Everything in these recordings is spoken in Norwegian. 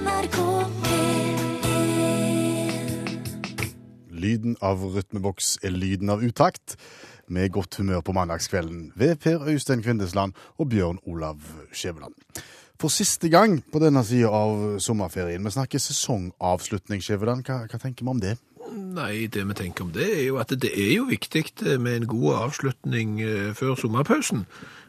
NRK P1 Lyden av rytmeboks er lyden av utakt, med godt humør på mandagskvelden ved Per Øystein Kvindesland og Bjørn Olav Skjæveland. For siste gang på denne sida av sommerferien. Vi snakker sesongavslutning, Skjæveland. Hva, hva tenker vi om det? Nei, det vi tenker om det er jo at det er jo viktig med en god avslutning eh, før sommerpausen.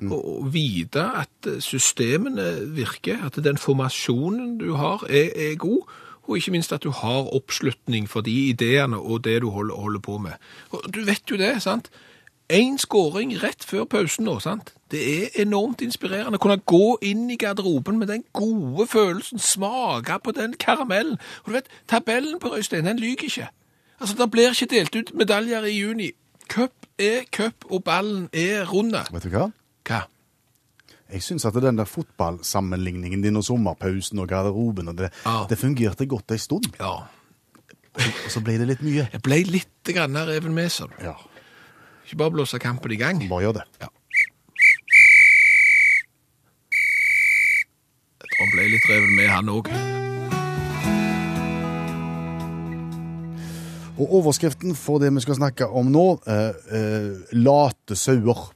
Og og vite at systemene virker, at den formasjonen du har er, er god, og ikke minst at du har oppslutning for de ideene og det du holder, holder på med. Og du vet jo det, sant? En skåring rett før pausen nå, sant? Det er enormt inspirerende å kunne gå inn i garderoben med den gode følelsen, smake på den karamellen. Og du vet, tabellen på Røystein, den lyver ikke. Altså, det blir ikke delt ut medaljer i juni. Cup er cup, og ballen er runde. Vet du hva? Hva? Jeg syns at den der fotballsammenligningen din og sommerpausen og garderoben og det, Ja. det fungerte godt ei stund. Ja, Og så ble det litt mye. jeg ble litt grann reven med, sa du. Ja, Ikke bare blåse kampen i gang. bare gjør det. Ja. Jeg tror han ble litt reven med, han òg. Og overskriften for det vi skal snakke om nå, eh, eh, late sauer.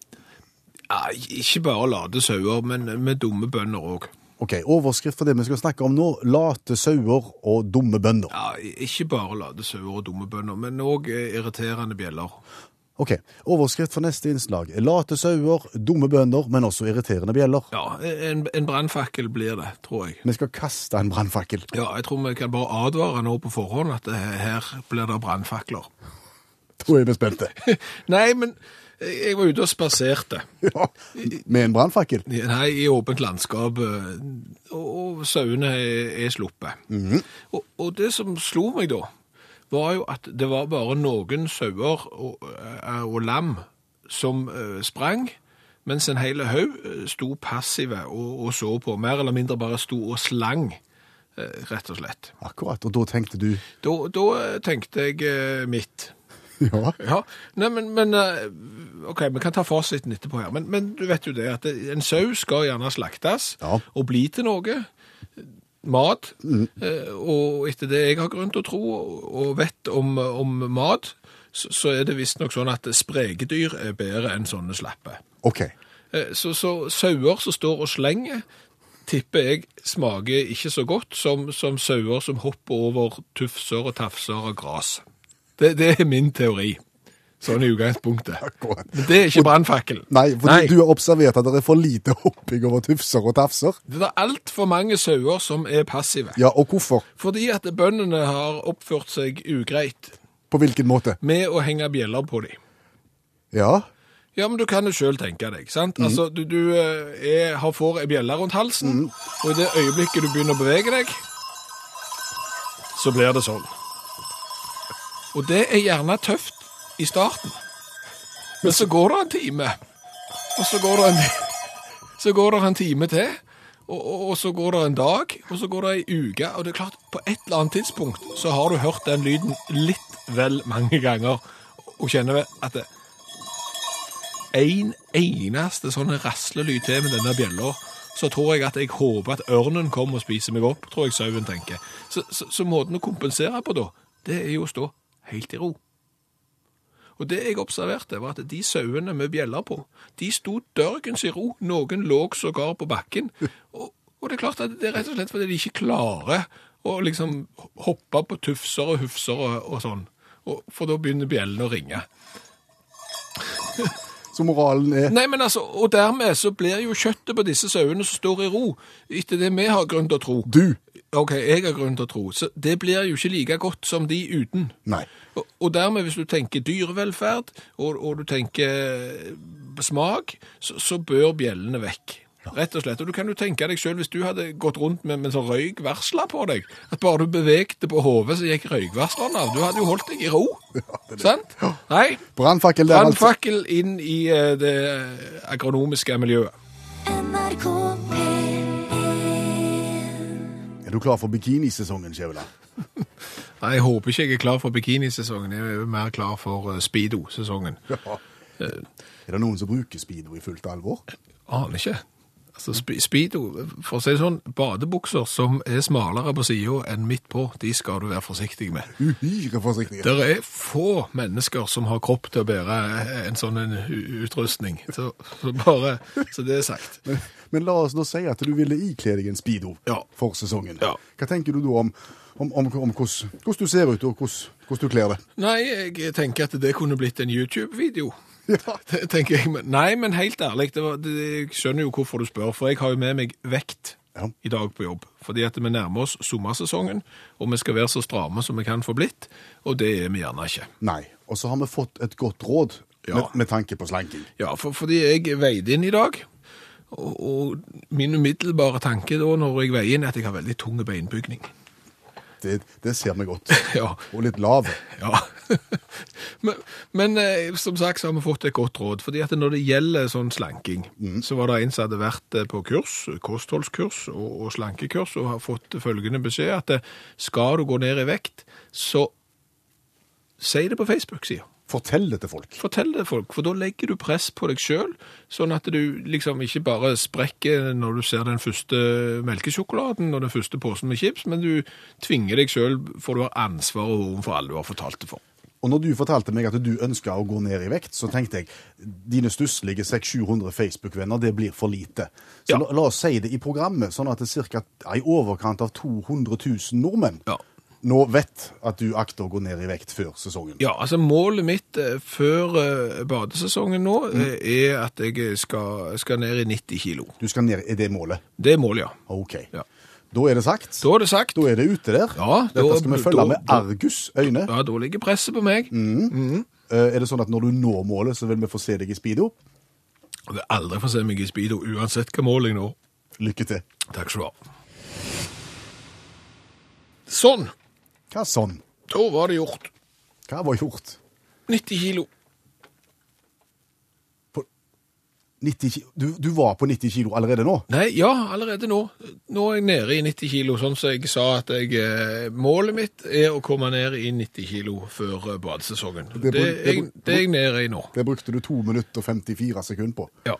Ja, ikke bare late sauer, men med dumme bønder òg. Ok, overskrift for det vi skal snakke om nå, late sauer og dumme bønder. Ja, ikke bare late sauer og dumme bønder, men òg irriterende bjeller. Ok, overskrift for neste innslag, late sauer, dumme bønder, men også irriterende bjeller. Ja, en, en brannfakkel blir det, tror jeg. Vi skal kaste en brannfakkel. Ja, jeg tror vi kan bare advare nå på forhånd at her blir det brannfakler. Da er vi spente. Nei, men jeg var ute og spaserte. Ja, med en brannfakkel. Nei, i åpent landskap, eh, og, og sauene er, er sluppet. og, og det som slo meg da, var jo at det var bare noen sauer og, eh, og lam som eh, sprang, mens en hel haug eh, sto passive og, og så på, mer eller mindre bare sto og slang, rett og slett. Akkurat, og da tenkte du, Da, da tenkte jeg mitt. ja, Ja, nei, men, men ok, vi kan ta fasiten etterpå her, men, men du vet jo det at en sau skal gjerne slaktes Ja. og bli til noe, mat, mm. og etter det jeg har grunn til å tro og vet om, om mat, så, så er det visst nok sånn at spregedyr er bedre enn sånne slappe. ok. Eh, Så, så sauer som står og slenger, tipper jeg smaker ikke så godt som, som sauer som hopper over tufser og tafser og gras. Det, det er min teori, sånn i utgangspunktet. Akkurat. Men det er ikke brannfakkel. Nei, for du har observert at det er for lite hopping over tufser og tafser. Det er altfor mange sauer som er passive. Ja, og hvorfor? Fordi at bøndene har oppført seg ugreit På hvilken måte? med å henge bjeller på dem. Ja, Ja, men du kan jo sjøl tenke deg. sant? Altså, Du, du eh, er, har, får ei bjelle rundt halsen, og i det øyeblikket du begynner å bevege deg, så blir det sånn. Og det er gjerne tøft i starten. Men så går det en time, og så går det en, så går det en time til, og, og, og så går det en dag, og så går det ei uke. Og det er klart, på et eller annet tidspunkt så har du hørt den lyden litt vel mange ganger, og kjenner at det, en eneste sånn raslelyd til med denne bjella, så tror jeg at jeg håper at ørnen kommer og spiser meg opp, tror jeg sauen tenker. Så, så, så måten å kompensere på da, det er jo å stå helt i ro. Og det jeg observerte var at de sauene med bjeller på, de sto dørgens i ro, noen lå sågar på bakken. Og, og det er klart at det er rett og slett fordi de ikke klarer å liksom hoppe på tufser og hufser og, og sånn. Og, for da begynner bjellene å ringe. så moralen er Nei, men altså, Og dermed så blir jo kjøttet på disse sauene som står i ro, etter det vi har grunn til å tro. du. Ok, jeg har grunn til å tro. Så det blir jo ikke like godt som de uten. Nei. Og, og dermed, hvis du tenker dyrevelferd, og, og du tenker smak, så, så bør bjellene vekk. Rett og slett. Og du kan jo tenke deg selv, hvis du hadde gått rundt med, med sånn røykvarsler på deg, at bare du bevegte på hodet, så gikk røykvarslerne av. Du hadde jo holdt deg i ro. Sant? Nei, Brannfakkel der, altså. brannfakkel inn i eh, det agronomiske miljøet. NRK P1 Er du klar for bikinisesongen, Skjæveland? Nei, jeg håper ikke jeg er klar for bikinisesongen. Jeg er mer klar for eh, speedo-sesongen. Ja. Er det noen som bruker speedo i fullt alvor? Aner ikke. Altså sp- Speedo, for å si det sånn, badebukser som er smalere på sida enn midt på, de skal du være forsiktig med. Uhyre forsiktige. Det er få mennesker som har kropp til å bære en sånn en utrustning. Så, så bare så det er sagt. Men, men la oss nå si at du ville ikle deg en speedo Ja. for sesongen. Ja. Hva tenker du da om, om, om, om hvordan, hvordan du ser ut, og hvordan, hvordan du kler deg? Nei, jeg tenker at det kunne blitt en YouTube-video. Ja. Det tenker jeg. Men- Nei, men helt ærlig, det var, det, jeg skjønner jo hvorfor du spør, for jeg har jo med meg vekt Ja. i dag på jobb. Fordi at vi nærmer oss sommersesongen, og vi skal være så stramme som vi kan få blitt, og det er vi gjerne ikke. Nei. Og så har vi fått et godt råd Ja. med, med tanke på slanking. Ja, for, fordi jeg veide inn i dag, og, og min umiddelbare tanke da når jeg veier inn er at jeg har veldig tung beinbygning. Det, det ser vi godt. Ja, Og litt lav. ja. Men, men eh, som sagt så har vi fått et godt råd, fordi at når det gjelder sånn slanking, så var det en som hadde vært eh, på kurs, kostholdskurs og, og slankekurs, og har fått følgende beskjed at eh, skal du gå ned i vekt, så si det på Facebook-sida. Fortell det til folk. Fortell det folk, for da legger du press på deg sjøl, sånn at du liksom ikke bare sprekker når du ser den første melkesjokoladen og den første posen med chips, men du tvinger deg sjøl, for du har ansvar overfor alle du har fortalt det for. Og når du fortalte meg at du ønska å gå ned i vekt, så tenkte jeg dine stusslige 600-700 Facebook-venner, det blir for lite. Så Ja. la, la oss si det i programmet, sånn at det er ca. i overkant av 200 000 nordmenn Ja. nå vet at du akter å gå ned i vekt før sesongen. Ja, altså målet mitt eh, før eh, badesesongen nå mm. er at jeg skal, skal ned i 90 kilo. Du skal ned, Er det målet? Det er målet, ja. OK. Ja. Da er det sagt. Da er det sagt. Da er det ute der. Ja, Dette da- skal vi følge da- med Argus øyne. Ja, da ligger presset på meg. Eh, Er det sånn at når du når målet, så vil vi få se deg i speedo? Jeg vil aldri få se meg i speedo, uansett hva mål jeg når. Lykke til. Takk skal du ha. Sånn, Hva sånn? da var det gjort. Hva var gjort? 90 kilo. På 90 ki du, du var på 90 kilo allerede nå? Nei, ja, allerede nå. Nå er jeg nede i 90 kilo, sånn som jeg sa at jeg, eh, målet mitt er å komme ned i 90 kilo før eh, badesesongen. Det Det, jeg, det er jeg nede i nå. Det brukte du 2 minutter og 54 sekunder på. Ja.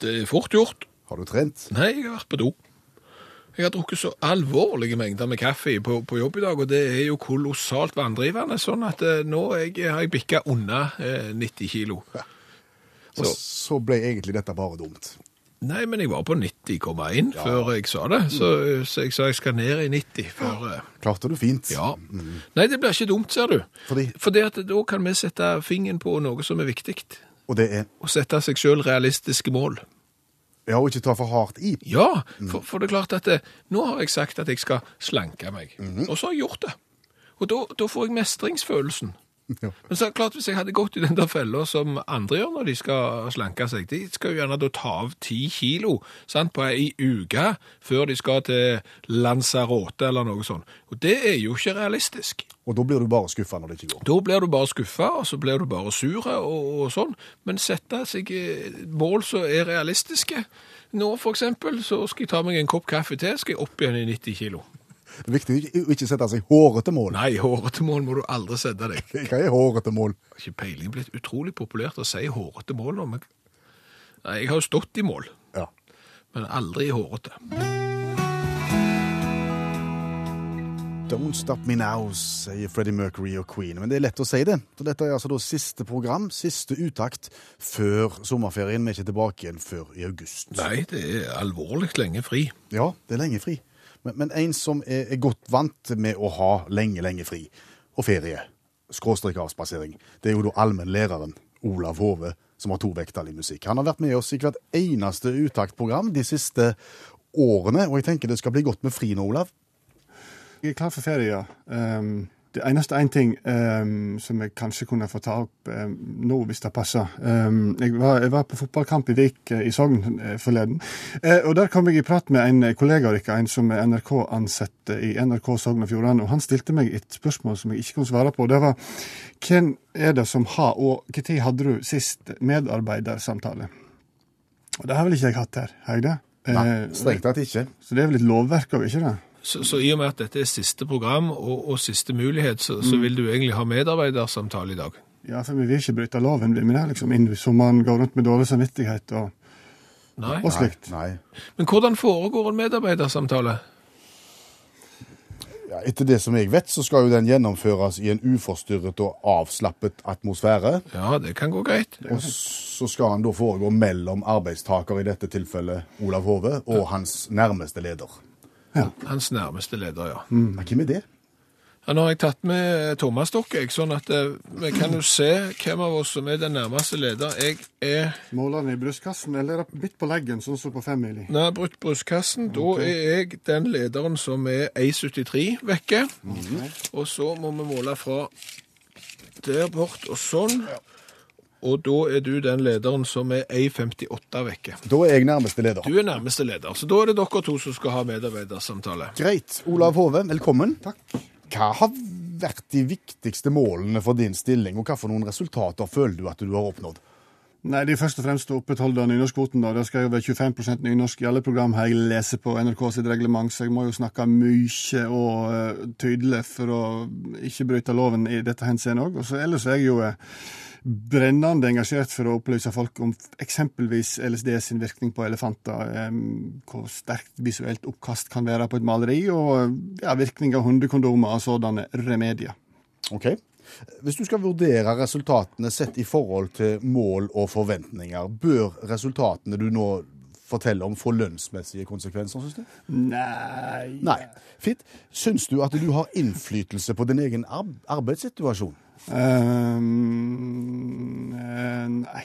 Det er fort gjort. Har du trent? Nei, jeg har vært på do. Jeg har drukket så alvorlige mengder med kaffe på, på jobb i dag, og det er jo kolossalt vanndrivende, sånn at eh, nå jeg, har jeg bikka unna eh, 90 kilo. Og Så- så ble egentlig dette bare dumt. Nei, men jeg var på 90,1 før jeg sa det, så, så jeg sa jeg skal ned i 90 før ja, Klarte du fint? Ja. Nei, det blir ikke dumt, ser du. Fordi? Fordi at da kan vi sette fingeren på noe som er viktig. Og det er Å sette seg sjøl realistiske mål. Ja, og ikke ta for hardt i. Ja, for, for det er klart at det, nå har jeg sagt at jeg skal slanke meg. Og så har jeg gjort det. Og da, da får jeg mestringsfølelsen. Ja. Men så klart, hvis jeg hadde gått i den der fella som andre gjør når de skal slanke seg, de skal jo gjerne da ta av ti kilo sant, på ei uke før de skal til Lanzarote eller noe sånt. Og det er jo ikke realistisk. Og da blir du bare skuffa når det ikke går. Da blir du bare skuffa, og så blir du bare sur og, og sånn. Men sette seg eh, mål som er realistiske. Nå for eksempel, så skal jeg ta meg en kopp kaffe til, skal jeg opp igjen i 90 kilo. Det er viktig å ikke sette seg hårete mål. Nei, hårete mål må du aldri sette deg. Hva er hårete mål? Ikke peiling blitt utrolig populært å si hårete mål nå, men Nei, jeg har jo stått i mål, Ja. men aldri i hårete. Don't Stop Me Now, sier Freddie Mercury og Queen. Men det er lett å si det. Så dette er altså siste program, siste uttakt før sommerferien. Vi er ikke tilbake igjen før i august. Nei, det er alvorlig lenge fri. Ja, det er lenge fri. Men, men en som er, er godt vant med å ha lenge, lenge fri, og ferie, skråstrek avspasering, det er jo da allmennlæreren Olav Hove, som har to vekttall i musikk. Han har vært med oss i hvert eneste uttaktprogram de siste årene, og jeg tenker det skal bli godt med fri nå, Olav. Jeg er klar for ferie, ja. Um, det eneste én ting um, som jeg kanskje kunne få ta opp um, nå, hvis det passer. Um, jeg, var, jeg var på fotballkamp i Vik uh, i Sogn uh, forleden. Uh, og Der kom jeg i prat med en kollega av dere, en som er NRK-ansatt i NRK Sogn og Fjordane. og Han stilte meg et spørsmål som jeg ikke kunne svare på. Det var hvem er det som har, og når hadde du sist medarbeidersamtale? Og Det har vel ikke jeg hatt her, har jeg det? Nei, strengt tatt ikke. så det er vel et lovverk òg, ikke det? Så, så i og med at dette er siste program og, og siste mulighet, så, så vil du egentlig ha medarbeidersamtale i dag. Ja, for vi vil ikke bryte loven, vi er Liksom, inn, så man går rundt med dårlig samvittighet og Nei. og slikt. Nei. Men hvordan foregår en medarbeidersamtale? Ja, etter det som jeg vet, så skal jo den gjennomføres i en uforstyrret og avslappet atmosfære. Ja, det kan gå greit. Og så skal han da foregå mellom arbeidstaker, i dette tilfellet Olav Hove, og hans nærmeste leder. Hans nærmeste leder, ja. Ja, hvem er det? Ja, Nå har jeg tatt med Thomas Stokk, jeg, sånn at eh, vi kan jo se hvem av oss som er den nærmeste leder. Jeg er Måler den i brystkassen eller midt på leggen, sånn som på femmili? Nei, brutt brystkassen. Da er jeg den lederen som er 1,73 vekke. Og så må vi måle fra der bort og sånn. Og da er du den lederen som er 1,58 vekke. Da er jeg nærmeste leder. Du er nærmeste leder, så da er det dere to som skal ha medarbeidersamtale. Greit. Olav Hove, velkommen. Takk. Hva har vært de viktigste målene for din stilling, og hva for noen resultater føler du at du har oppnådd? Nei, det er først og fremst å opprettholde nynorskkvoten. Det skal jo være 25 nynorsk i alle program her jeg leser på NRK sitt reglement, så jeg må jo snakke mye og eh, tydelig for å ikke bryte loven i dette henseendet òg. Og så ellers er jeg jo eh, brennende engasjert for å opplyse folk om eksempelvis LSD sin virkning på elefanter, hvor sterkt visuelt oppkast kan være på et maleri, og ja, virkning av hundekondomer og sådanne remedier. Ok. Hvis du skal vurdere resultatene sett i forhold til mål og forventninger, bør resultatene du nå forteller om får lønnsmessige konsekvenser, syns du? Nei Nei. Fint. Syns du at du har innflytelse på din egen ar arbeidssituasjon? Um, nei.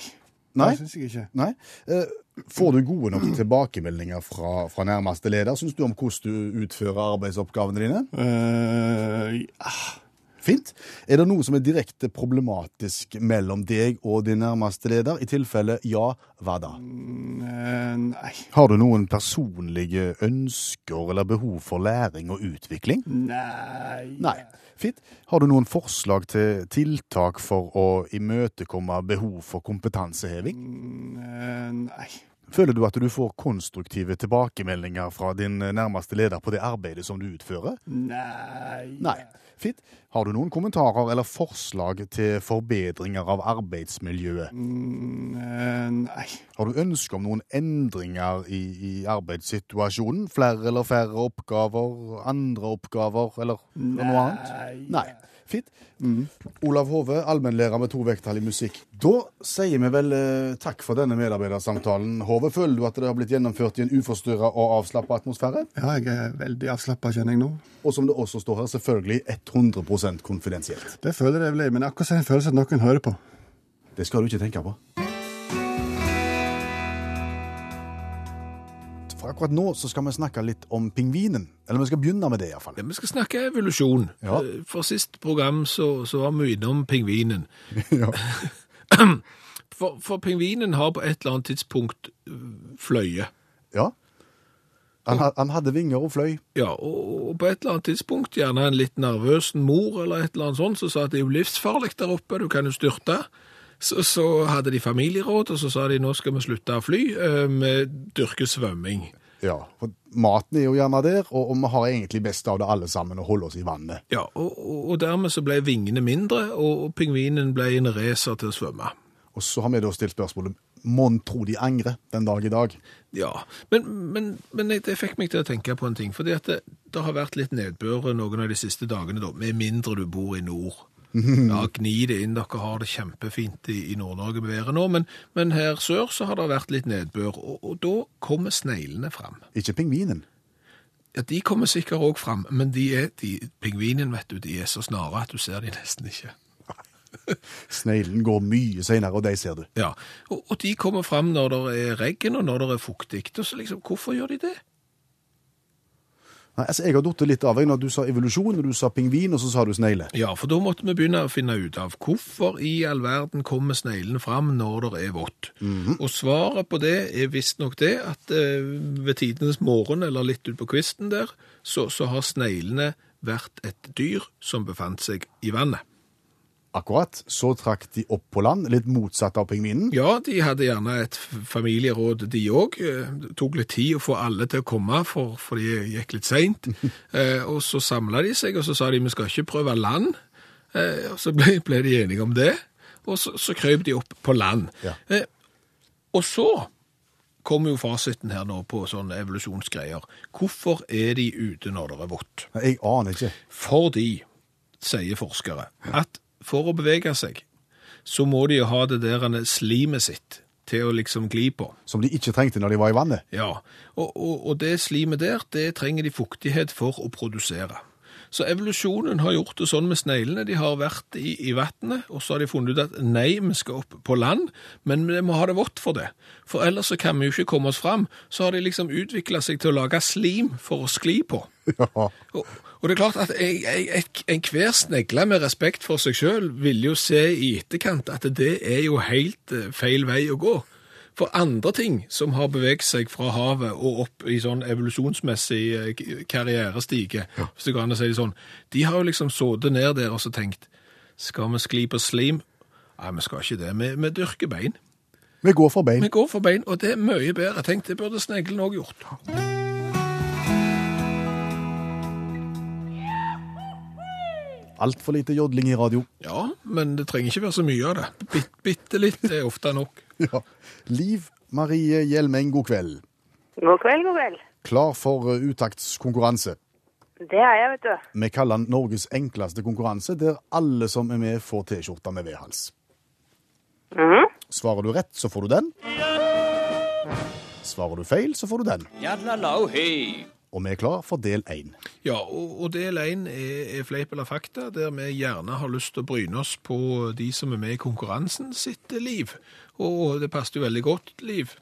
Nei? Det syns jeg ikke. Nei. Eh, Får du gode nok tilbakemeldinger fra, fra nærmeste leder, syns du, om hvordan du utfører arbeidsoppgavene dine? Uh, ja. Fint. Er det noe som er direkte problematisk mellom deg og din nærmeste leder? I tilfelle ja, hva da? Mm, nei. Har du noen personlige ønsker eller behov for læring og utvikling? Nei. Nei. Fint. Har du noen forslag til tiltak for å imøtekomme behov for kompetanseheving? Mm, nei. Føler du at du får konstruktive tilbakemeldinger fra din nærmeste leder på det arbeidet som du utfører? Nei. Nei. Fint. Har du noen kommentarer eller forslag til forbedringer av arbeidsmiljøet? Eh, nei. Har du ønske om noen endringer i, i arbeidssituasjonen? Flere eller færre oppgaver? Andre oppgaver? Eller noe annet? Nei. Fint. Mm. Olav Hove, allmennlærer med to vekttall i musikk. Da sier vi vel eh, takk for denne medarbeidersamtalen. Hove, føler du at det har blitt gjennomført i en uforstyrra og avslappa atmosfære? Ja, jeg er veldig avslappa, kjenner jeg nå. Og som det også står her, selvfølgelig 100% konfidensielt. Det føler jeg vel, men akkurat som en følelse at noen hører på. Det skal du ikke tenke på. For akkurat nå så skal vi snakke litt om pingvinen. Eller vi skal begynne med det, iallfall. Ja, vi skal snakke evolusjon. Ja. For sist program så, så var vi innom pingvinen. ja. For, for pingvinen har på et eller annet tidspunkt øh, fløye. ja. Han, han hadde vinger og fløy. Ja, og, på et eller annet tidspunkt, gjerne en litt nervøs mor eller et eller annet sånt, så sa at det er jo livsfarlig der oppe, du kan jo styrte. Så, så hadde de familieråd, og så sa de nå skal vi slutte å fly, eh, vi dyrker svømming. Ja, for Maten er jo gjerne der, og, og vi har egentlig best av det alle sammen å holde oss i vannet. Ja, og, og dermed så ble vingene mindre, og, og pingvinen ble en racer til å svømme. Og så har vi da stilt spørsmålet Mon tro de angrer den dag i dag? Ja, men, men, men det fikk meg til å tenke på en ting, fordi at det, det har vært litt nedbør noen av de siste dagene da, med mindre du bor i nord. Ja, gni det inn, dere har det kjempefint i, i Nord-Norge med været nå, men, men her sør så har det vært litt nedbør, og, og da kommer sneglene fram. Ikke pingvinen. Ja, de kommer sikkert også fram, men de er, de, pingvinen, vet du, de er så snare at du ser de nesten ikke. Sneglen går mye seinere, og de ser du. Ja, og, og de kommer fram når det er regn og når det er fuktig, og så liksom, hvorfor gjør de det? Nei, altså Jeg har datt litt av når du sa evolusjon, og du sa pingvin, og så sa du snegle. Ja, for da måtte vi begynne å finne ut av hvorfor i all verden kommer sneglene fram når det er vått. Og svaret på det er visstnok det at eh, ved tidenes morgen, eller litt ut på kvisten der, så, så har sneglene vært et dyr som befant seg i vannet. Akkurat. Så trakk de opp på land, litt motsatt av pingvinen. Ja, de hadde gjerne et familieråd, de òg. Det tok litt tid å få alle til å komme, for, for de gikk litt seint. Eh, og så samla de seg, og så sa de vi skal ikke prøve land. Eh, og så ble, ble de enige om det, og så, så krøp de opp på land. Ja. Eh, og så kommer jo fasiten her nå på sånne evolusjonsgreier. Hvorfor er de ute når det er vått? Jeg aner ikke. Fordi, sier forskere, at for å bevege seg, så må de jo ha det der slimet sitt til å liksom gli på. Som de ikke trengte når de var i vannet. Ja, og, og, og det slimet der, det trenger de fuktighet for å produsere. Så evolusjonen har gjort det sånn med sneglene. De har vært i, i vannet, og så har de funnet ut at nei, vi skal opp på land, men vi må ha det vått for det. For ellers så kan vi jo ikke komme oss fram. Så har de liksom utvikla seg til å lage slim for å skli på. Ja. Og, og det er klart at enhver snegle med respekt for seg sjøl vil jo se i etterkant at det er jo helt eh, feil vei å gå. For andre ting som har beveget seg fra havet og opp i sånn evolusjonsmessig karrierestige, ja. hvis det går an å si det sånn, de har jo liksom sittet ned der og så tenkt skal vi skli på slim? Nei, vi skal ikke det. Vi, vi dyrker bein. Vi går for bein. Vi går for bein, og det er mye bedre. Tenk, det burde sneglen òg gjort. Altfor lite jodling i radio. Ja, men det trenger ikke være så mye av det. Bitt, bitte litt er ofte nok. Ja. Liv Marie Hjelmeng, god kveld. God kveld, god kveld. Klar for utaktskonkurranse. Det er jeg, vet du. Vi kaller den Norges enkleste konkurranse, der alle som er med, får T-skjorte med vedhals. -hmm. Svarer du rett, så får du den. Svarer du feil, så får du den. Og vi er klar for del én. Ja, og, og del én er, er fleip eller fakta, der vi gjerne har lyst til å bryne oss på de som er med i konkurransen sitt liv. Og det passet jo veldig godt, Liv.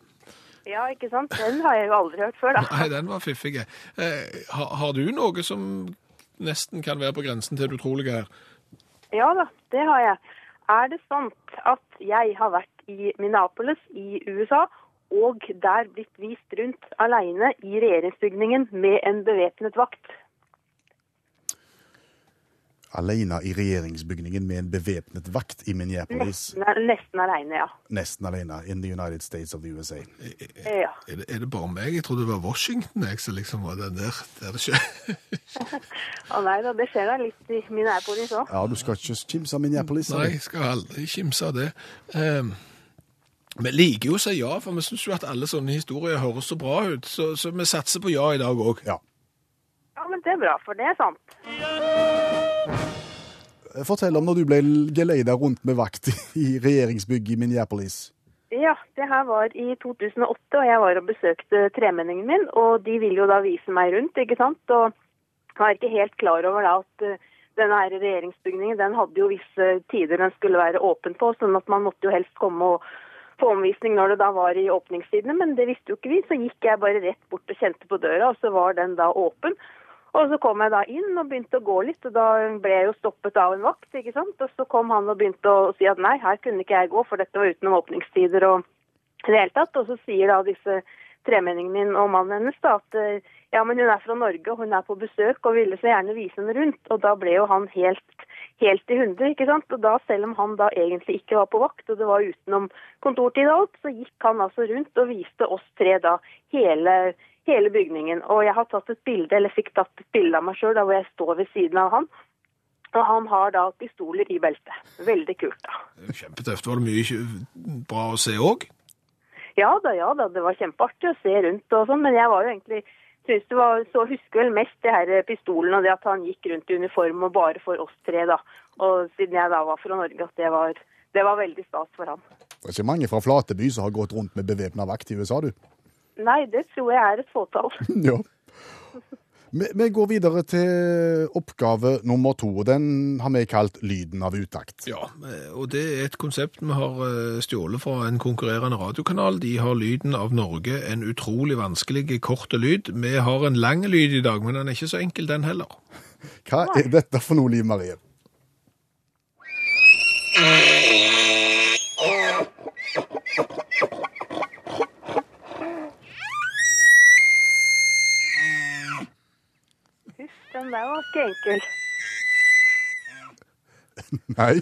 Ja, ikke sant? Den har jeg jo aldri hørt før, da. Nei, den var fiffig. Eh, har, har du noe som nesten kan være på grensen til det utrolige her? Ja da, det har jeg. Er det sant at jeg har vært i Minneapolis i USA, og der blitt vist rundt alene i regjeringsbygningen med en bevæpnet vakt? Alene i regjeringsbygningen med en bevæpnet vakt i Minneapolis. Nesten, nesten alene, ja. Nesten alene. In the United States of the USA. Er, Er det, er det bare meg? Jeg trodde det var Washington jeg som liksom var den der. der det skjer. Å nei da, det skjer da litt i Minneapolis òg. Ja, du skal ikke kimse av Minneapolis. Nei, jeg skal aldri kimse av det. Um, vi liker jo å si ja, for vi syns jo at alle sånne historier høres så bra ut. Så, så vi satser på ja i dag òg. Ja. Ja, men det er bra, for det er sant. Fortell om når du ble geleida rundt med vakt i regjeringsbygget i Minneapolis. Ja, det her var i 2008, og jeg var og besøkte tremenningen min, og de ville jo da vise meg rundt, ikke sant? Og jeg var ikke helt klar over da at eh, denne her regjeringsbygningen, den hadde jo visse tider den skulle være åpen på, sånn at man måtte jo helst komme og få omvisning når det da var i åpningstidene, men det visste jo ikke vi, så gikk jeg bare rett bort og kjente på døra, og så var den da åpen. Og så kom jeg da inn og begynte å gå litt, og da ble jeg jo stoppet av en vakt, ikke sant. Og så kom han og begynte å si at nei, her kunne ikke jeg gå, for dette var utenom åpningstider og i det hele tatt. Og så sier da disse tremenningene min og mannen hennes da at eh, ja, men hun er fra Norge, og hun er på besøk og ville så gjerne vise henne rundt. Og da ble jo han helt, helt i hundre, ikke sant. Og da, selv om han da egentlig ikke var på vakt, og det var utenom kontortid og alt, så gikk han altså rundt og viste oss tre da hele hele bygningen. Og jeg har tatt et bilde, eller fikk tatt et bilde av meg sjøl hvor jeg står ved siden av han. Og han har da pistoler i beltet. Veldig kult, da. Kjempetøft. Var det mye bra å se òg? Ja da, ja da. Det var kjempeartig å se rundt og sånn, men jeg var jo egentlig synes det var, så husker vel mest det her pistolen og det at han gikk rundt i uniform og bare for oss tre, da. Og siden jeg da var fra Norge, at det var, det var veldig stas for han. Det er ikke mange fra Flateby som har gått rundt med bevæpna vakt i USA, du. Nei, det tror jeg er et fåtall. Ja. Vi, går videre til oppgave nummer to. og Den har vi kalt Lyden av utakt. Ja, og det er et konsept vi har eh, stjålet fra en konkurrerende radiokanal. De har lyden av Norge, en utrolig vanskelig, kort lyd. Vi har en lang lyd i dag, men den er ikke så enkel, den heller. Hva er dette for noe, Liv Marie? Den der var ikke enkel. Nei,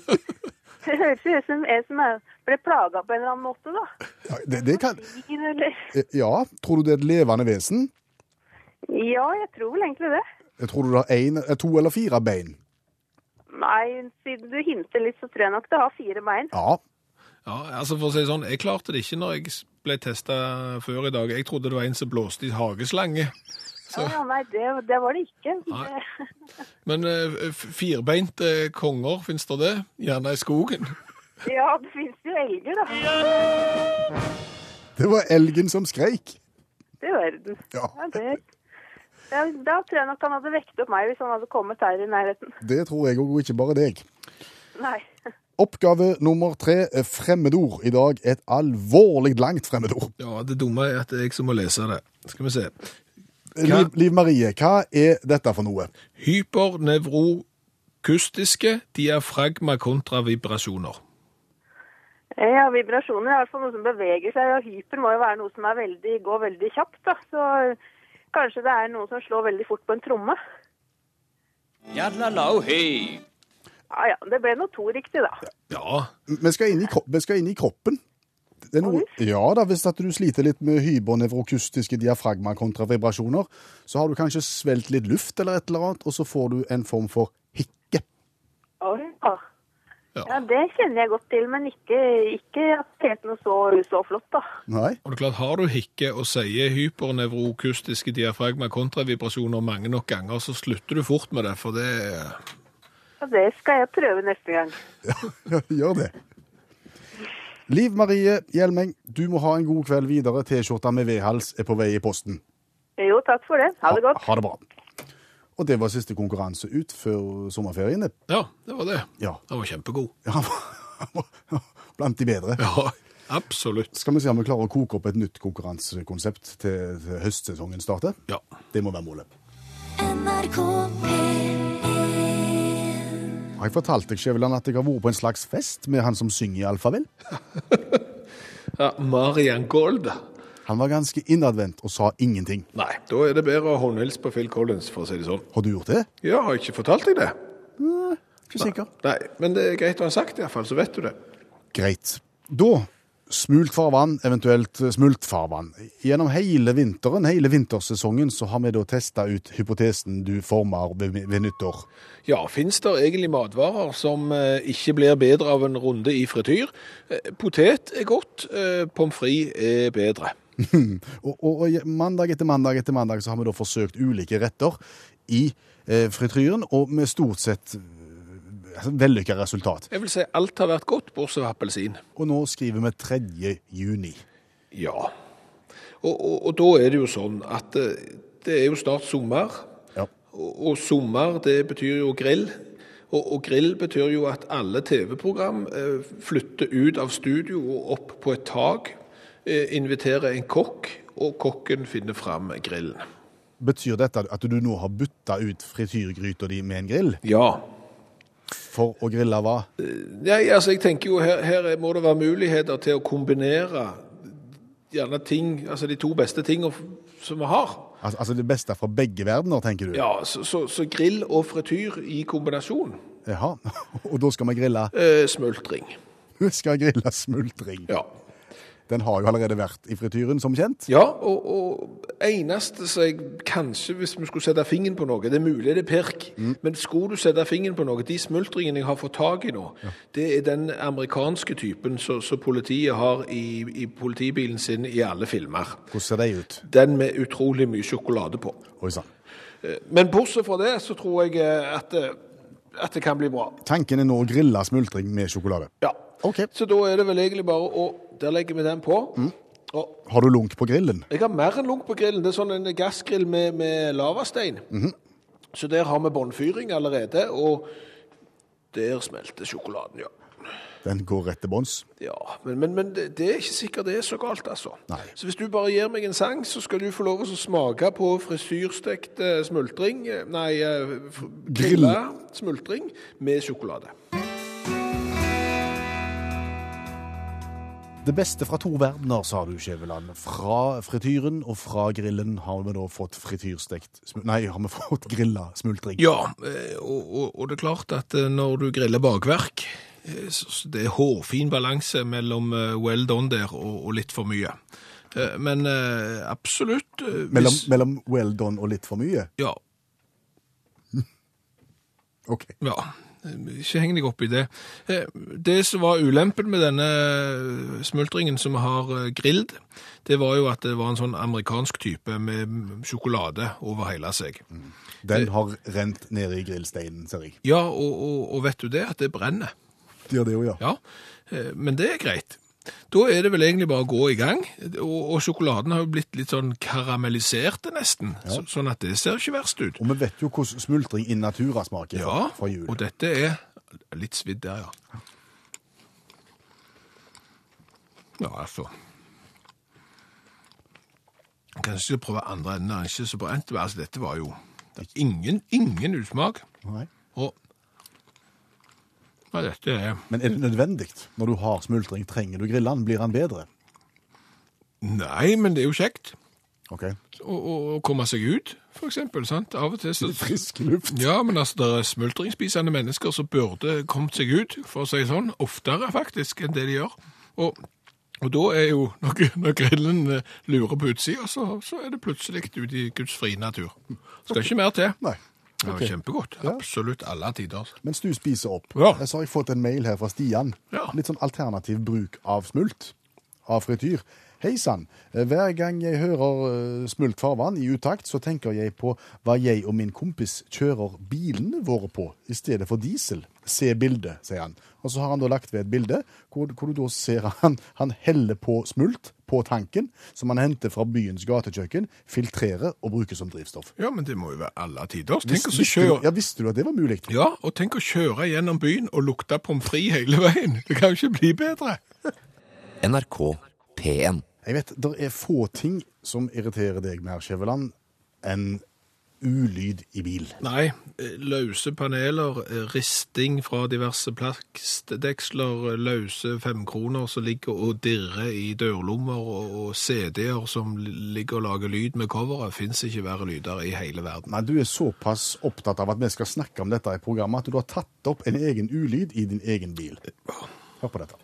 Det høres ut som en som er, ble plaga på en eller annen måte, da. ja, det, det kan Ja, tror du det er et levende vesen? Ja, jeg tror vel egentlig det. Jeg tror du det har en, eh, to eller fire bein? Nei, siden du hinter litt, så tror jeg nok det har fire bein. Ja. Ja, altså for å si sånn, jeg klarte det ikke når jeg ble testa før i dag. Jeg trodde det var en som blåste i hageslange. Så, Ja, ja, nei, det, det var det ikke. Nei. Men eh, firbeinte konger, fins det det? Gjerne i skogen. ja, det finnes jo elger, da. Det var elgen som skreik. Det er verden. Ja. Ja, det, ja, da tror jeg nok han hadde vekt opp meg hvis han hadde kommet her i nærheten. Det tror jeg òg, og ikke bare deg. Nei. Oppgave nummer tre er fremmedord. I dag et alvorlig langt fremmedord. Ja, det dumme er at det er jeg som må lese det. Skal vi se. Liv, Liv Marie, hva er dette for noe? Hypernevrokustiske diafragma kontra vibrasjoner. Ja, vibrasjoner er i hvert fall noe som beveger seg, og hyper må jo være noe som er veldig, går veldig kjapt. da. Så kanskje det er noe som slår veldig fort på en tromme. Yadlalau-hei. Ja, ja, det ble nå to riktig, da. Ja, Vi skal inn i, vi skal inn i kroppen. Det er noe, ja da, Hvis at du sliter litt med hypernevrokustiske diafragma kontra vibrasjoner, så har du kanskje svelget litt luft eller et eller annet, og så får du en form for hikke. Ja. Ja. ja, det kjenner jeg godt til, men ikke, ikke at det er noe så, så flott, da. Nei? og det er klart, har du hikke og sier hypernevrokustiske diafragma kontravibrasjoner mange nok ganger, så slutter du fort med det, for det ja, det skal jeg prøve neste gang. Ja, gjør det. Liv Marie Hjelmeng, du må ha en god kveld videre. T-skjorta med V-hals er på vei i posten. Jo, takk for det. Ha det godt. Ha, det bra. Og det var siste konkurranse ut før sommerferien. Ja, det var det. Ja. Han var kjempegod. ja. Blant de bedre. Ja, absolutt. Skal vi se om vi klarer å koke opp et nytt konkurransekonsept til, til høstsesongen starter? Ja. Det må være målet. NRK P1 Har jeg fortalt deg, Skjæveland, at jeg har vært på en slags fest med han som synger i Alfavel? ja Marian Gold. Han var ganske innadvendt og sa ingenting. Nei, da er det bedre å håndhilse på Phil Collins, for å si det sånn. Har du gjort det? Ja, har jeg ikke fortalt deg det? Nei, Ikke sikker. Nei, men det er greit å ha sagt det, iallfall, så vet du det. Greit. Da smult farvann, eventuelt smult farvann. Gjennom hele vinteren, hele vintersesongen, så har vi da testa ut hypotesen du former ved, nyttår. Ja, fins det egentlig matvarer som eh, ikke blir bedre av en runde i frityr? Eh, potet er godt, eh, pommes frites er bedre. Og, og, og mandag etter mandag etter mandag så har vi da forsøkt ulike retter i eh, frityren, og med stort sett eh, vellykka resultat. Jeg vil si alt har vært godt, bortsett fra appelsin. Og nå skriver vi 3. juni. Ja. Og, og, og da er det jo sånn at eh, det er jo snart sommer. Ja. Og, og sommer, det betyr jo grill. Og, og grill betyr jo at alle TV-program eh, flytter ut av studio og opp på et tak. Eh, inviterer en kokk, og kokken finner fram grillen. Betyr dette at du nå har bytta ut frityrgryta di med en grill? Ja. For å grille hva? Nei, altså jeg tenker jo her, her må det være muligheter til å kombinere gjerne ting, altså de to beste tingene som vi har. Al altså det beste fra begge verdener, tenker du? Ja, så, så, så grill og frityr i kombinasjon. Jaha. Og da skal vi grille Eh, smultring. Du skal grille smultring. Ja. Den har jo allerede vært i frityren, som kjent. Ja, og, og eneste som jeg kanskje, hvis vi skulle sette fingeren på noe, det er mulig det er pirk, men skulle du sette fingeren på noe, de smultringene jeg har fått tak i nå, det er den amerikanske typen som politiet har i, i politibilen sin i alle filmer. Hvordan ser de ut? Den med utrolig mye sjokolade på. Oi sann. Eh, Men bortsett fra det, så tror jeg eh, at, det, at det kan bli bra. Tanken er nå å grille smultring med sjokolade. Ja. Okay. Så da er det vel egentlig bare å Der legger vi den på. Og Har du lunk på grillen? jeg har mer enn lunk på grillen. Det er sånn en gassgrill med, med lavastein. Så der har vi båndfyring allerede, og der smelter sjokoladen, ja. Den går rett til bunns. Ja, men, men, men det, er ikke sikkert det er så galt, altså. Nei. Så hvis du bare gir meg en sang, så skal du få lov å smake på frisyrstekt eh, smultring, eh, nei, eh, Grill. grilla smultring med sjokolade. Det beste fra to verdener, sa du, Skjæveland. Fra frityren og fra grillen har vi da fått frityrstekt Nei, har vi fått grilla smultring. Ja, eh, og, og, og det er klart at eh, når du griller bakverk, eh, så det er hårfin balanse mellom well done der og, og litt for mye. Men absolutt hvis, Mellom, mellom well done og litt for mye? Ja, OK. ja. Ikke heng deg opp i det. Eh, Det som var ulempen med denne smultringen som vi har eh, grillet, det var jo at det var en sånn amerikansk type med sjokolade over hele seg. Den har rent ned i grillsteinen, ser jeg. Ja, og, og, og vet du det, at det brenner. De gjør det jo, ja. Ja, eh, men det er greit. Da er det vel egentlig bare å gå i gang, og, og sjokoladen har jo blitt litt sånn karamellisert nesten, så, sånn at det ser ikke verst ut. Og vi vet jo hvordan smultring in natura smaker Ja, fra, fra jul. og dette er litt svidd der, ja. Ja, altså. Kanskje jeg prøve andre enden, den ikke så men altså dette var jo ingen, ingen usmak. Nei. Og ja, dette er Men er det nødvendig? Når du har smultring, trenger du grille den? Blir den bedre? Nei, men det er jo kjekt Ok. å, komme seg ut, for eksempel, sant? Av og til så... Frisk luft. Ja, men altså, det er smultringspisende mennesker som burde kommet seg ut, for å si sånn, oftere faktisk enn det de gjør. Og, og da er jo, når, når grillen eh, lurer på utsida, så, så er det plutselig ute i Guds frie natur. Skal ikke mer til. Nei. Det var kjempegodt. Ja. Absolutt alle tider. Mens du spiser opp, Ja. så har jeg fått en mail her fra Stian. Ja. Litt sånn alternativ bruk av smult, av frityr. Hei sann. Hver gang jeg hører eh, smult farvann i utakt, så tenker jeg på hva jeg og min kompis kjører bilene våre på, i stedet for diesel. Se bildet, sier han. Og så har han da lagt ved et bilde hvor, hvor du da ser han, han heller på smult på tanken, som han henter fra byens gatekjøkken, filtrerer og bruker som drivstoff. Ja, men det må jo være alle tider. Tenk å Visste, kjøre... ja, visste du at det var mulig? Ja, og tenk å kjøre gjennom byen og lukte pommes frites hele veien. Det kan jo ikke bli bedre. NRK P1. Jeg vet, Det er få ting som irriterer deg mer, Skjæveland, enn ulyd i bil. Nei, eh, løse paneler, eh, risting fra diverse plastdeksler, eh, løse femkroner som ligger og dirrer i dørlommer, og, og CD-er som ligger og lager lyd med coveret, fins ikke verre lyder i hele verden. Nei, Du er såpass opptatt av at vi skal snakke om dette i programmet, at du har tatt opp en egen ulyd i din egen bil. Hør på dette.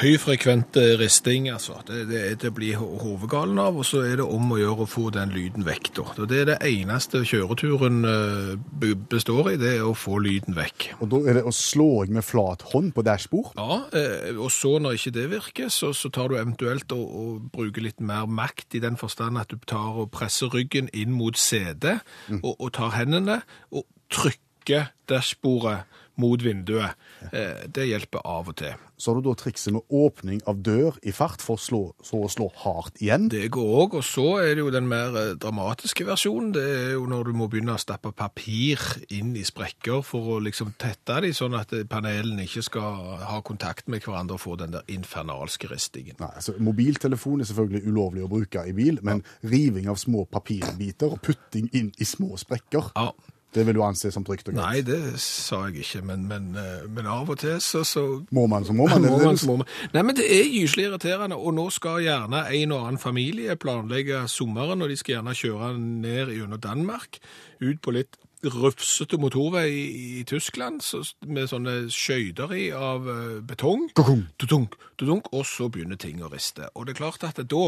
Høyfrekvent risting, altså. Det, det er blir hovedgalen av, og så er det om å gjøre å få den lyden vekk, da. Og Det er det eneste kjøreturen eh, består i, det er å få lyden vekk. Og Da er det å slå med flat hånd på dashbord. Ja, eh, og så når ikke det virker, så, så tar du eventuelt og, og bruker litt mer makt i den forstand at du tar og presser ryggen inn mot setet, og, og tar hendene og trykker dashbordet mot vinduet. Eh, det hjelper av og til. Så har du da trikset med åpning av dør i fart for å slå, så å slå hardt igjen. Det går òg, og så er det jo den mer eh, dramatiske versjonen. Det er jo når du må begynne å stappe papir inn i sprekker for å liksom tette de, sånn at eh, panelene ikke skal ha kontakt med hverandre og få den der infernalske ristingen. Nei, altså Mobiltelefon er selvfølgelig ulovlig å bruke i bil, men riving av små papirbiter og putting inn i små sprekker, Ja, det vil du anse som trygt og greit. Nei, det sa jeg ikke, men, men, eh, men av og til så, så Må man, så må man. må er man, så må man. Nei, men det er gyselig irriterende, og nå skal gjerne en og annen familie planlegge sommeren, og de skal gjerne kjøre ned gjennom Danmark, ut på litt rufsete motorvei i, i Tyskland, så, med sånne skøyter i av eh, betong. Kokong. Tudunk, tudunk, og så begynner ting å riste. Og det er klart at da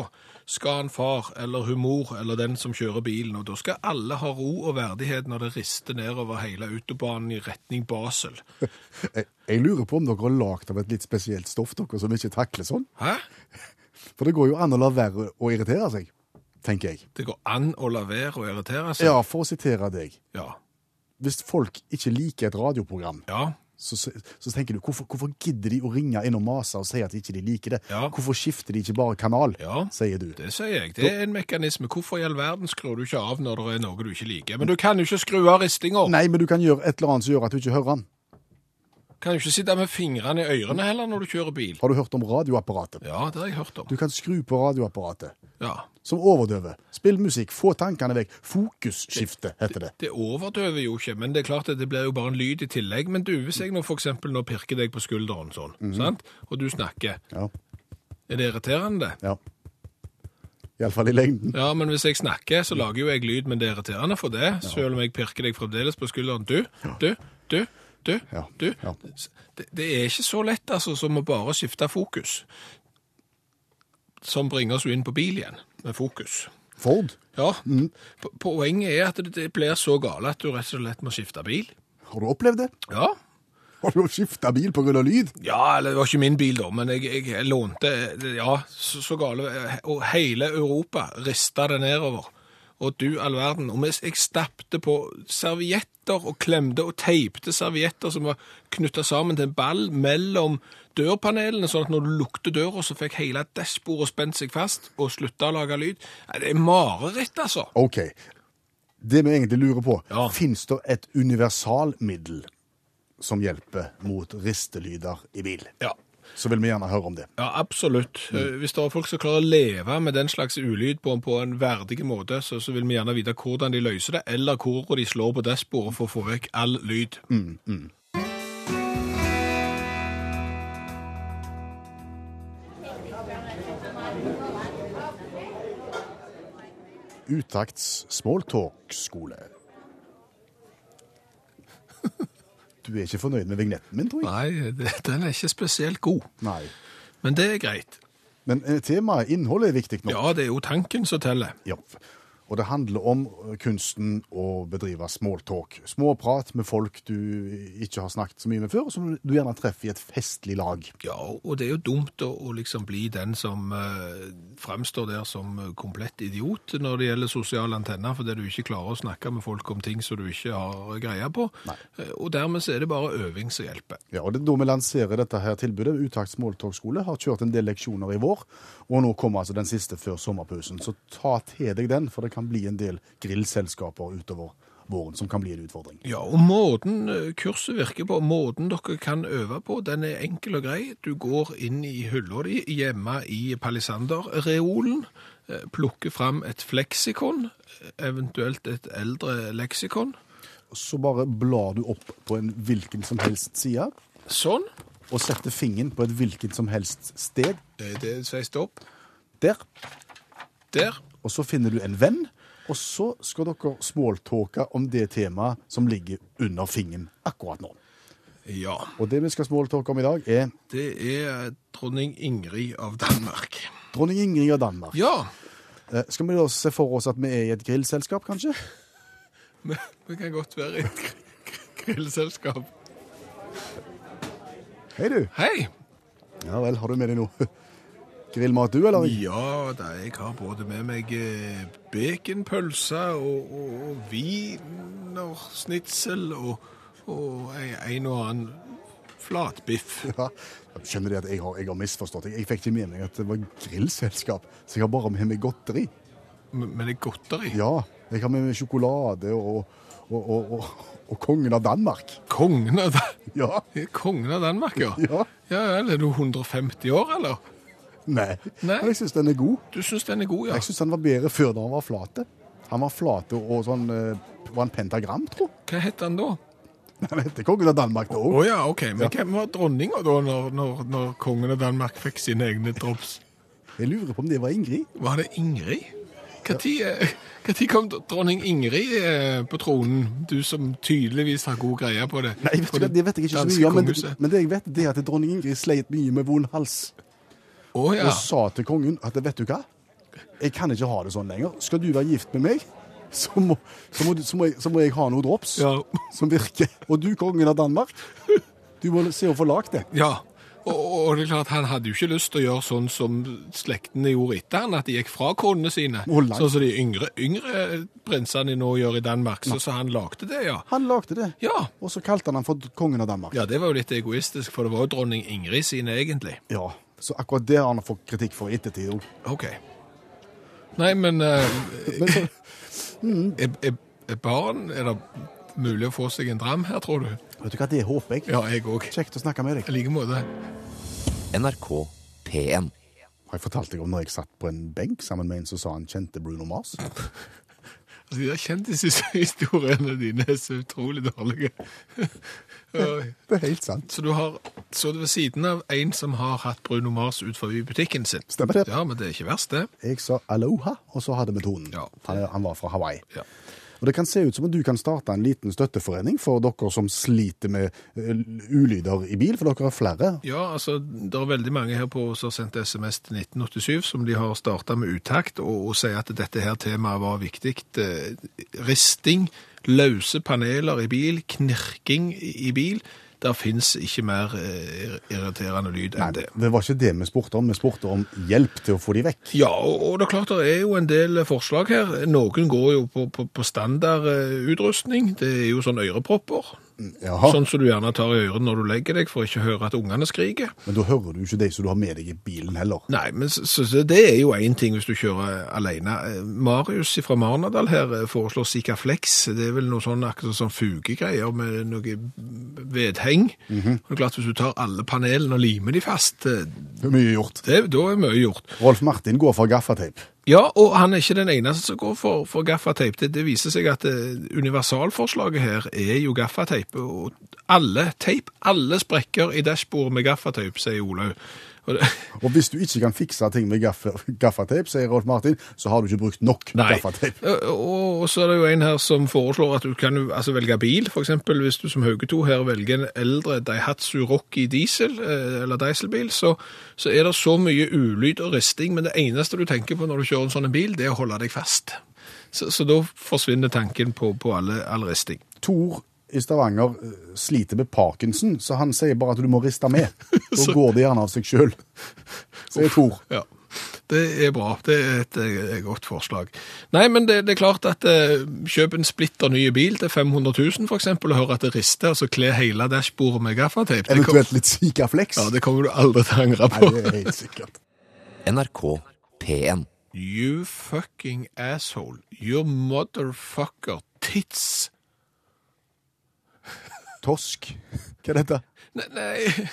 skal en far, eller hun mor, eller den som kjører bilen, og da skal alle ha ro og verdighet når det rister nedover hele autobanen i retning Basel. Jeg, jeg lurer på om dere har lagd av et litt spesielt stoff, dere som ikke takler sånn. Hæ? For det går jo an å la være å irritere seg, tenker jeg. Det går an å la være å irritere seg. Ja, for å sitere deg. Ja. Hvis folk ikke liker et radioprogram, Ja. så, så, så tenker du hvorfor, hvorfor gidder de å ringe inn og mase og si at ikke de liker det? Ja. Hvorfor skifter de ikke bare kanal, Ja. sier du. Det sier jeg. Det er en mekanisme. Hvorfor i all verden skrur du ikke av når det er noe du ikke liker? Men du kan jo ikke skru av ristinga. Nei, men du kan gjøre et eller annet som gjør at du ikke hører den. Kan jo ikke sitte med fingrene i ørene heller når du kjører bil. Har du hørt om radioapparatet? Ja, det har jeg hørt om. Du kan skru på radioapparatet Ja. Som overdøver. Spill musikk, få tankene vekk. Fokusskifte, heter det. Det overdøver jo ikke, men det er klart at det blir jo bare en lyd i tillegg. Men du, hvis jeg nå eksempel nå pirker deg på skulderen sånn, sant? og du snakker, Ja. er det irriterende? ja. Iallfall i lengden. Ja, men hvis jeg snakker, så lager jo jeg lyd, men det er irriterende for det, selv om jeg pirker deg fremdeles på skulderen. Du, du, du, du, Ja, du. ja. Det, det er ikke så lett altså, som å bare skifte fokus. som bringer oss jo inn på bil igjen, med fokus. Ford, Ja, Mm. poenget er at det, blir så gale at du rett og slett må skifte bil. har du opplevd det? Ja, Har du skifta bil pga. lyd? Ja, eller det var ikke min bil da, men jeg, jeg lånte, ja, så, så gale, og hele Europa rista det nedover. Og du all verden, og jeg stappte på servietter og klemte og teipte servietter som var knyttet sammen til en ball mellom dørpanelene, sånn at når du lukte døra, så fikk hele dashbordet spent seg fast og slutta å lage lyd. Det er mareritt, altså. OK. Det vi egentlig lurer på, Ja. fins det et universalmiddel som hjelper mot ristelyder i bil? Ja. Så vil vi gjerne høre om det. Ja, absolutt. Mm. Hvis det er folk som klarer å leve med den slags ulyd på, på en verdig måte, så, så vil vi gjerne vite hvordan de løser det, eller hvor de slår på dashbordet for å få vekk all lyd. Utakts smalltalk-skole. Du er ikke fornøyd med vignetten min, tror jeg? Nei, den er ikke spesielt god, Nei. men det er greit. Men eh, temaet, innholdet, er viktig nå. Ja, det er jo tanken som teller. Ja. Og det handler om kunsten å bedrive smalltalk. Småprat med folk du ikke har snakket så mye med før, og som du gjerne treffer i et festlig lag. Ja, og det er jo dumt å, å liksom bli den som eh, fremstår der som komplett idiot når det gjelder sosiale antenner, fordi du ikke klarer å snakke med folk om ting som du ikke har greie på. Nei. Eh, Og dermed så er det bare øving som hjelper. Ja, og det er da vi lanserer dette her tilbudet. Utakt smalltalk-skole har kjørt en del leksjoner i vår, og nå kommer altså den siste før sommerpausen. Så ta til deg den, for det kan bli en del grillselskaper utover våren som kan bli en utfordring. Ja, og måten eh, kurset virker på, måten dere kan øve på, den er enkel og grei. Du går inn i hylla di hjemme i palisanderreolen, eh, plukker fram et fleksikon, eh, eventuelt et eldre leksikon. Så bare blar du opp på en hvilken som helst side, Sånn. og setter fingeren på et hvilket som helst sted. Det er det sveist opp. Der. Der. Og så finner du en venn, og så skal dere smalltalke om det temaet som ligger under fingeren akkurat nå. Ja, Og det vi skal smalltalke om i dag, er det er dronning Ingrid av Danmark. dronning Ingrid av Danmark. Ja, Eh, Skal vi da se for oss at vi er i et grillselskap, kanskje? vi, vi kan godt være i et gr- gr- grillselskap. Hei, du. Hei! Ja vel, har du med deg noe grillmat, du, eller? Ja, da, jeg har både med meg eh, baconpølse og, og, og wienersnitsel og, og en, en og annen flatbiff. Ja. Skjønner du at jeg har, jeg har misforstått. Jeg, jeg fikk ikke med meg at det var grillselskap, så jeg har bare med meg godteri. Men men det er godteri. Ja, jeg har med meg sjokolade og, og, og, og, kongen av Danmark. Kongen av, Dan- Ja. kongen av Danmark, ja. Ja. Ja, er du 150 år, eller? Nei. Nei. Men jeg syns den er god. Du syns den er god, ja? Jeg syns den var bedre før da han var flate. Han var flate og sånn eh, Var han pentagram, tro? Hva het han da? Han heter kongen av Danmark da òg. Oh, ja, ok. Men hvem var dronninga da, når, når, når kongen av Danmark fikk sine egne drops? Jeg lurer på om det var Ingrid. Var det Ingrid? Når kom dronning Ingrid eh, på tronen? Du som tydeligvis har god greie på det. Nei, vet du, det vet jeg ikke så mye om, men, men det jeg vet, det er at dronning Ingrid sleit mye med vond hals. Å ja. Og sa til kongen at vet du hva, jeg kan ikke ha det sånn lenger. Skal du være gift med meg, så må, så må, så må, jeg, så må jeg ha noe drops Ja. som virker. Og du, kongen av Danmark, du må se å få lagd det. ja. Og, og det er klart, han hadde jo ikke lyst til å gjøre sånn som slektene gjorde etter han, at de gikk fra konene sine. Sånn som de yngre, yngre prinsene nå gjør i Danmark. Så, så han lagde det, ja. Han lagde det, Ja. og så kalte han han for kongen av Danmark. Ja, det var jo litt egoistisk, for det var jo dronning Ingrid sine egentlig. Ja, Så akkurat det har han fått kritikk for i ettertid. òg. Ok. Nei, men uh, er, er, er barn Er det mulig å få seg en dram her, tror du? vet du hva, det håper jeg. Ja, jeg også. Kjekt å snakke med deg. I like måte. NRK P1. Har jeg fortalt deg om når jeg satt på en benk sammen med en som sa han kjente Bruno Mars? De der kjendishistoriene dine er så utrolig dårlige. Det er helt sant. så du har så ved siden av en som har hatt Bruno Mars ut forbi butikken sin. Stemmer det. Ja, men det er ikke verst, det. Jeg sa aloha, og så hadde vi tonen. Ja. Han, han var fra Hawaii. Ja. Og det kan se ut som om du kan starte en liten støtteforening for dere som sliter med eh, ulyder i bil, for dere er flere. Ja, altså, det er veldig mange her på som har sendt SMS til 1987 som de har starta med utakt, og, og sier at dette her temaet var viktig. Eh, Risting, løse paneler i bil, knirking i bil. Der fins ikke mer eh, irriterende lyd enn det. Det var ikke det vi spurte om, vi spurte om hjelp til å få de vekk. Ja, og, og det er klart det er jo en del forslag her. Noen går jo på, på, på standardutrustning. Det er jo sånn ørepropper. Jaha, Sånn som du gjerne tar i ørene når du legger deg for ikke å høre at ungene skriker. men da hører du ikke de som du har med deg i bilen heller. Nei, men så, så, det er jo én ting hvis du kjører alene. Eh, Marius fra Marnardal her eh, foreslår Sikaflex. Det er vel noe sånn akkurat sånn fugegreier med noe vedheng. Og det er klart Hvis du tar alle panelene og limer de fast, eh, mye gjort. det, da er mye gjort. Rolf Martin går for gaffateip. Ja, og han er ikke den eneste som går for, for gaffateip. Det, det viser seg at det, universalforslaget her er jo gaffateip. Og alle teip, alle sprekker i dashbordet med gaffateip, sier Olaug. Og det, Og hvis du ikke kan fikse ting med gaffa- gaffateip, sier Rolf Martin, så har du ikke brukt nok gaffateip. Og, og så er det jo en her som foreslår at du kan altså, velge bil. Eksempel hvis du som Haugeto her velger en eldre Daihatsu Rocky diesel, eh, eller dieselbil, så, så er det så mye ulyd og risting, men det eneste du tenker på når du kjører en sånn bil, det er å holde deg fast. Så, så da forsvinner tanken på, på all risting. Tor i Stavanger eh, sliter med Parkinson, så han sier bare at du må riste med. Da går det gjerne av seg sjøl. Sier Tor. Ja, det er bra. Det er et, et godt forslag. Nei, men det, det er klart at eh, kjøp en splitter ny bil til 500 000 for eksempel, og hør at det rister, og så kle hele dashbordet med gaffateip. Eventuelt litt Sikaflex. ja, det kommer du aldri til å angre på. Nei, det er helt sikkert. NRK P1. You fucking asshole. You motherfucker tits. Tosk. Hva er dette? Nei, nei,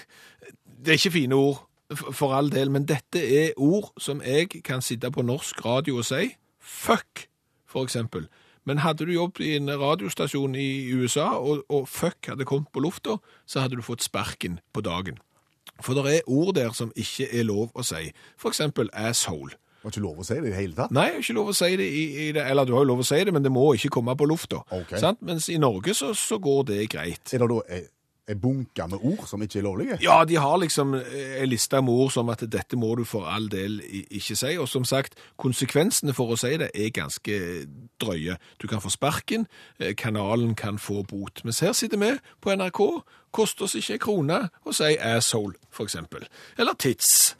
det er ikke fine ord, for all del, men dette er ord som jeg kan sitte på norsk radio og si. Fuck, for eksempel. Men hadde du jobbet i en radiostasjon i USA, og, og fuck hadde kommet på lufta, så hadde du fått sparken på dagen. For det er ord der som ikke er lov å si. For eksempel asshole. Var ikke lov å si det i det hele tatt. Nei, er ikke lov å si det i, i det, eller du har jo lov å si det, men det må ikke komme på lufta. Okay. Sant? Mens i Norge så, så går det greit. Er det da ei- ei bunke med ord som ikke er lovlige? Ja, de har liksom eh, en liste med ord som at dette må du for all del ikke si. Og som sagt, konsekvensene for å si det er ganske drøye. Du kan få sparken, eh, kanalen kan få bot. Mens her sitter vi på NRK, koster oss ikke en krone å si asshole, for eksempel. Eller tits.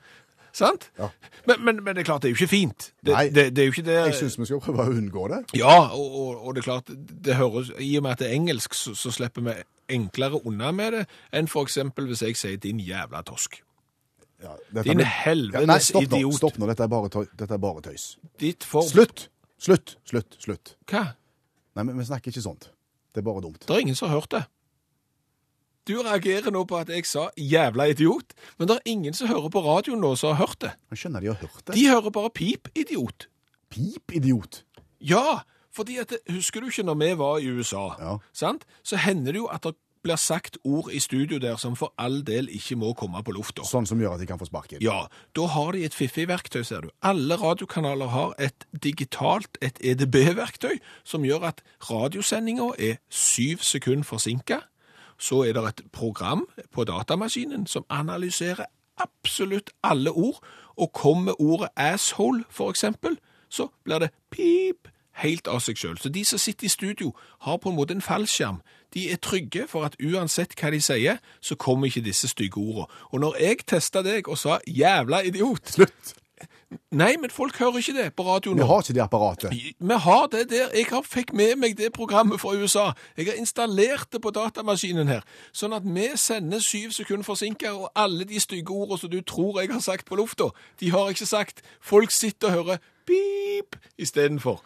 Sant? Ja. Men, men, men det er klart, det er jo ikke fint. Det, Nei. det, det er jo ikke det Jeg syns vi skal prøve å unngå det. ja, og, og, og det er klart, det høres, i og med at det er engelsk, så, så slipper vi enklere unna med det, enn eksempel hvis jeg sier din jævla tosk. Ja, Din helvetes ja, idiot. Stopp nå. Dette er bare, tøy, dette er bare tøys. Ditt for... Slutt! Slutt! Slutt! Slutt. Hva? Nei, men vi snakker ikke sånt. Det er bare dumt. Det er ingen som har hørt det. Du reagerer nå på at jeg sa jævla idiot, men det er ingen som hører på radioen nå som har hørt det. Jeg skjønner de har hørt det. De hører bare pip, idiot. Pip, idiot. Ja, fordi at, husker du ikke når vi var i USA, Ja. sant? så hender det jo at det blir sagt ord i studio der som for all del ikke må komme på lufta. Sånn som gjør at de kan få sparken. Ja, da har de et fiffig verktøy, ser du. Alle radiokanaler har et digitalt, et EDB-verktøy, som gjør at radiosendinga er syv sekunder forsinka. Så er det et program på datamaskinen som analyserer absolutt alle ord, og kommer ordet asshole, for eksempel, så blir det pip helt av seg sjøl. Så de som sitter i studio, har på en måte en fallskjerm. De er trygge for at uansett hva de sier, så kommer ikke disse stygge ordene. Og når jeg testa deg og sa 'jævla idiot' Slutt! Nei, men folk hører ikke det på radio nå. Vi har ikke det apparatet. Vi har det der. Jeg har fikk med meg det programmet fra USA. Jeg har installert det på datamaskinen her, sånn at vi sender syv sekunder forsinka, og alle de stygge ordene som du tror jeg har sagt på lufta, de har jeg ikke sagt. Folk sitter og hører pip istedenfor.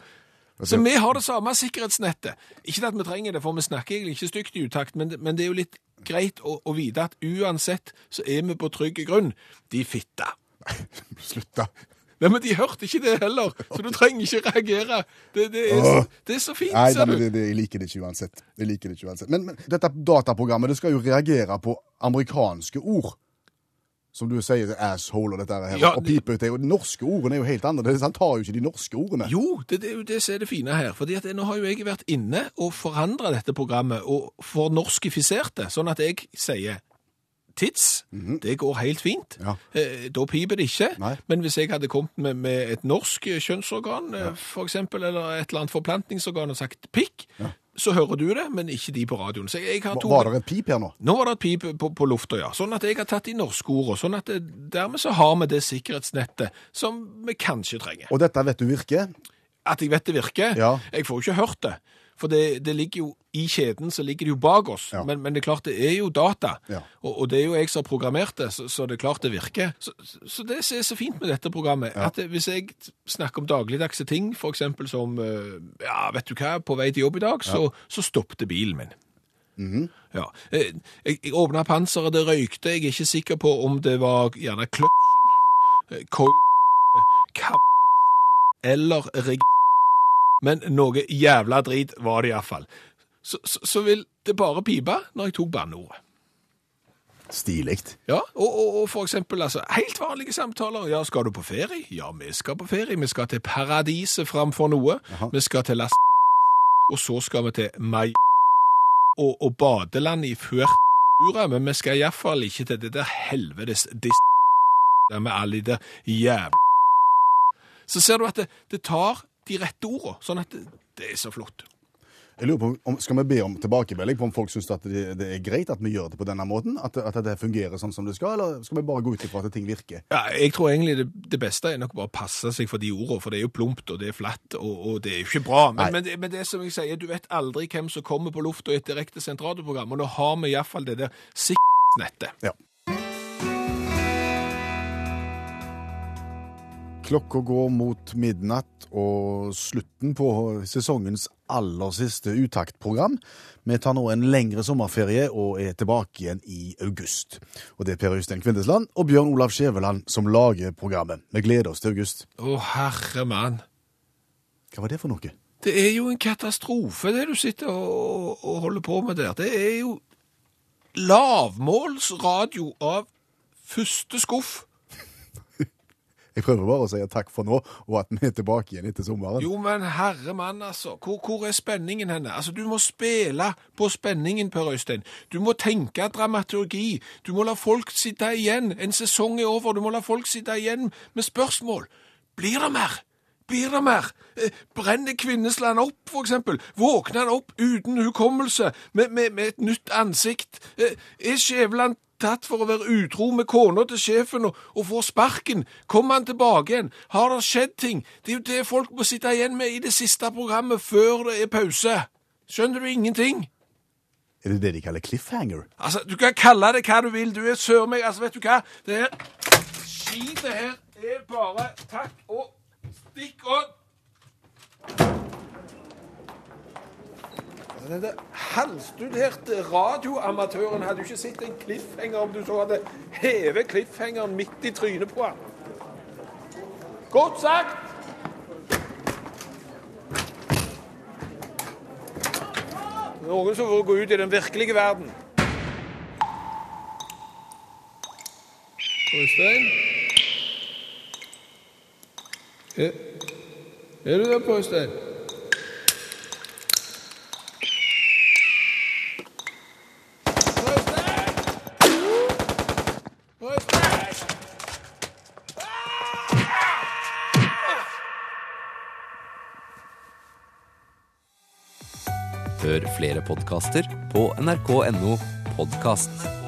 Så vi har det samme sikkerhetsnettet. Ikke at vi trenger det, for vi snakker egentlig ikke stygt i utakt, men, men det er jo litt greit å, å vite at uansett så er vi på trygg grunn. De fitta. Slutt, da. Nei, men de hørte ikke det heller, så du trenger ikke reagere. Det, det, er, det er så fint, Nei, ser du. det, det, jeg liker det ikke uansett. Jeg liker det ikke uansett. Men, men dette dataprogrammet det skal jo reagere på amerikanske ord. som du sier, asshole og dette her, Ja, og pipe ut, det Og de norske ordene er jo helt andre. Han tar jo ikke de norske ordene. Jo, det, det det er det fine her. fordi at Nå har jo jeg vært inne og forandra dette programmet og fornorskifisert det, sånn at jeg sier tids. Det går helt fint. Ja. Eh, Da piper det ikke. Nei. Men hvis jeg hadde kommet med, med et norsk kjønnsorgan, ja. for eksempel, eller et eller annet forplantningsorgan og sagt pikk, så hører du det, men ikke de på radioen. Så jeg har to... Var det et pip her nå? Nå var det et pip på, på lufta, ja. Sånn at jeg har tatt de norske ordene. Sånn at det, dermed så har vi det sikkerhetsnettet som vi kanskje trenger. Og dette vet du virker? At jeg vet det virker. Ja. Jeg får jo ikke hørt det. For det, det ligger jo i kjeden, så ligger det jo bak oss. Ja. Men, men det er klart, det er jo data. Ja. Og, og det er jo jeg som har programmert det, så, så det er klart det virker. Så, så det som er så fint med dette programmet, at hvis jeg snakker om dagligdagse ting, eksempel som, eh, ja, vet du hva, på vei til jobb i dag, så, så stoppet bilen min. Mhm. Ja. Eh, Jeg, jeg åpna panseret, det røykte. Jeg er ikke sikker på om det var gjerne kløtsjen, eh, kam eller reg... Men noe jævla drit var det iallfall. Så, så, så vil det bare pipe når jeg tok banneordet. Stilig. Ja, og, og, og for eksempel altså, helt vanlige samtaler. Ja, skal du på ferie? Ja, vi skal på ferie. Vi skal til paradiset framfor noe. Vi skal til Las og så skal vi til Mai og, og badeland i Fuertura, men vi skal iallfall ikke til det der helvetes dis... der med alle de der jævla Så ser du at det, det tar de rette ordene, sånn at det, det er så flott. Jeg lurer på om, Skal vi be om tilbakemelding på om folk syns det, det er greit at vi gjør det på denne måten? At, at det fungerer sånn som det skal, eller skal vi bare gå ut ifra at ting virker? Ja, jeg tror egentlig det, det beste er nok bare å passe seg for de ordene, for det er jo plumpt, og det er flatt, og, og det er jo ikke bra. Men, men, det, men det som jeg sier, du vet aldri hvem som kommer på lufta i et direkte sentralprogram, og nå har vi iallfall det der sikkerhetsnettet. Ja. Klokka går mot midnatt og slutten på sesongens aller siste uttaktprogram. Vi tar nå en lengre sommerferie og er tilbake igjen i august. Og det er Per Øystein Kvindesland og Bjørn Olav Skjæveland som lager programmet. Vi gleder oss til august. Å, herre mann. Hva var det for noe? Det er jo en katastrofe, det du sitter og, og holder på med der. Det er jo lavmålsradio av første skuff. Jeg prøver bare å si takk for nå, og at vi er tilbake igjen etter sommeren. Jo, men herre mann, altså. Hvor, hvor er spenningen henne? Altså, Du må spille på spenningen, Per Øystein. Du må tenke dramaturgi. Du må la folk sitte igjen. En sesong er over. Du må la folk sitte igjen med spørsmål. Blir det mer? Blir det mer? Eh, Brenner Kvinnesland opp, for eksempel? Våkner han opp uten hukommelse, med, med, med et nytt ansikt? Eh, Er Skjæveland tatt for å være utro med kona til sjefen og, og får sparken? Kommer han tilbake igjen? Har det skjedd ting? Det er jo det folk må sitte igjen med i det siste programmet før det er pause. Skjønner du ingenting? Er det det de kaller cliffhanger? Altså, Du kan kalle det hva du vil. Du er sør meg. Altså, vet du hva? Det her skitet her er bare takk og stikk og Den der halvstuderte radioamatøren hadde jo ikke sett en cliffhanger om du så hadde hevet cliffhangeren midt i trynet på han. Godt sagt! Noen som vil gå ut i den virkelige verden. Øystein? Er, er du der? Øystein! Hør podkaster på nrk.no podkast.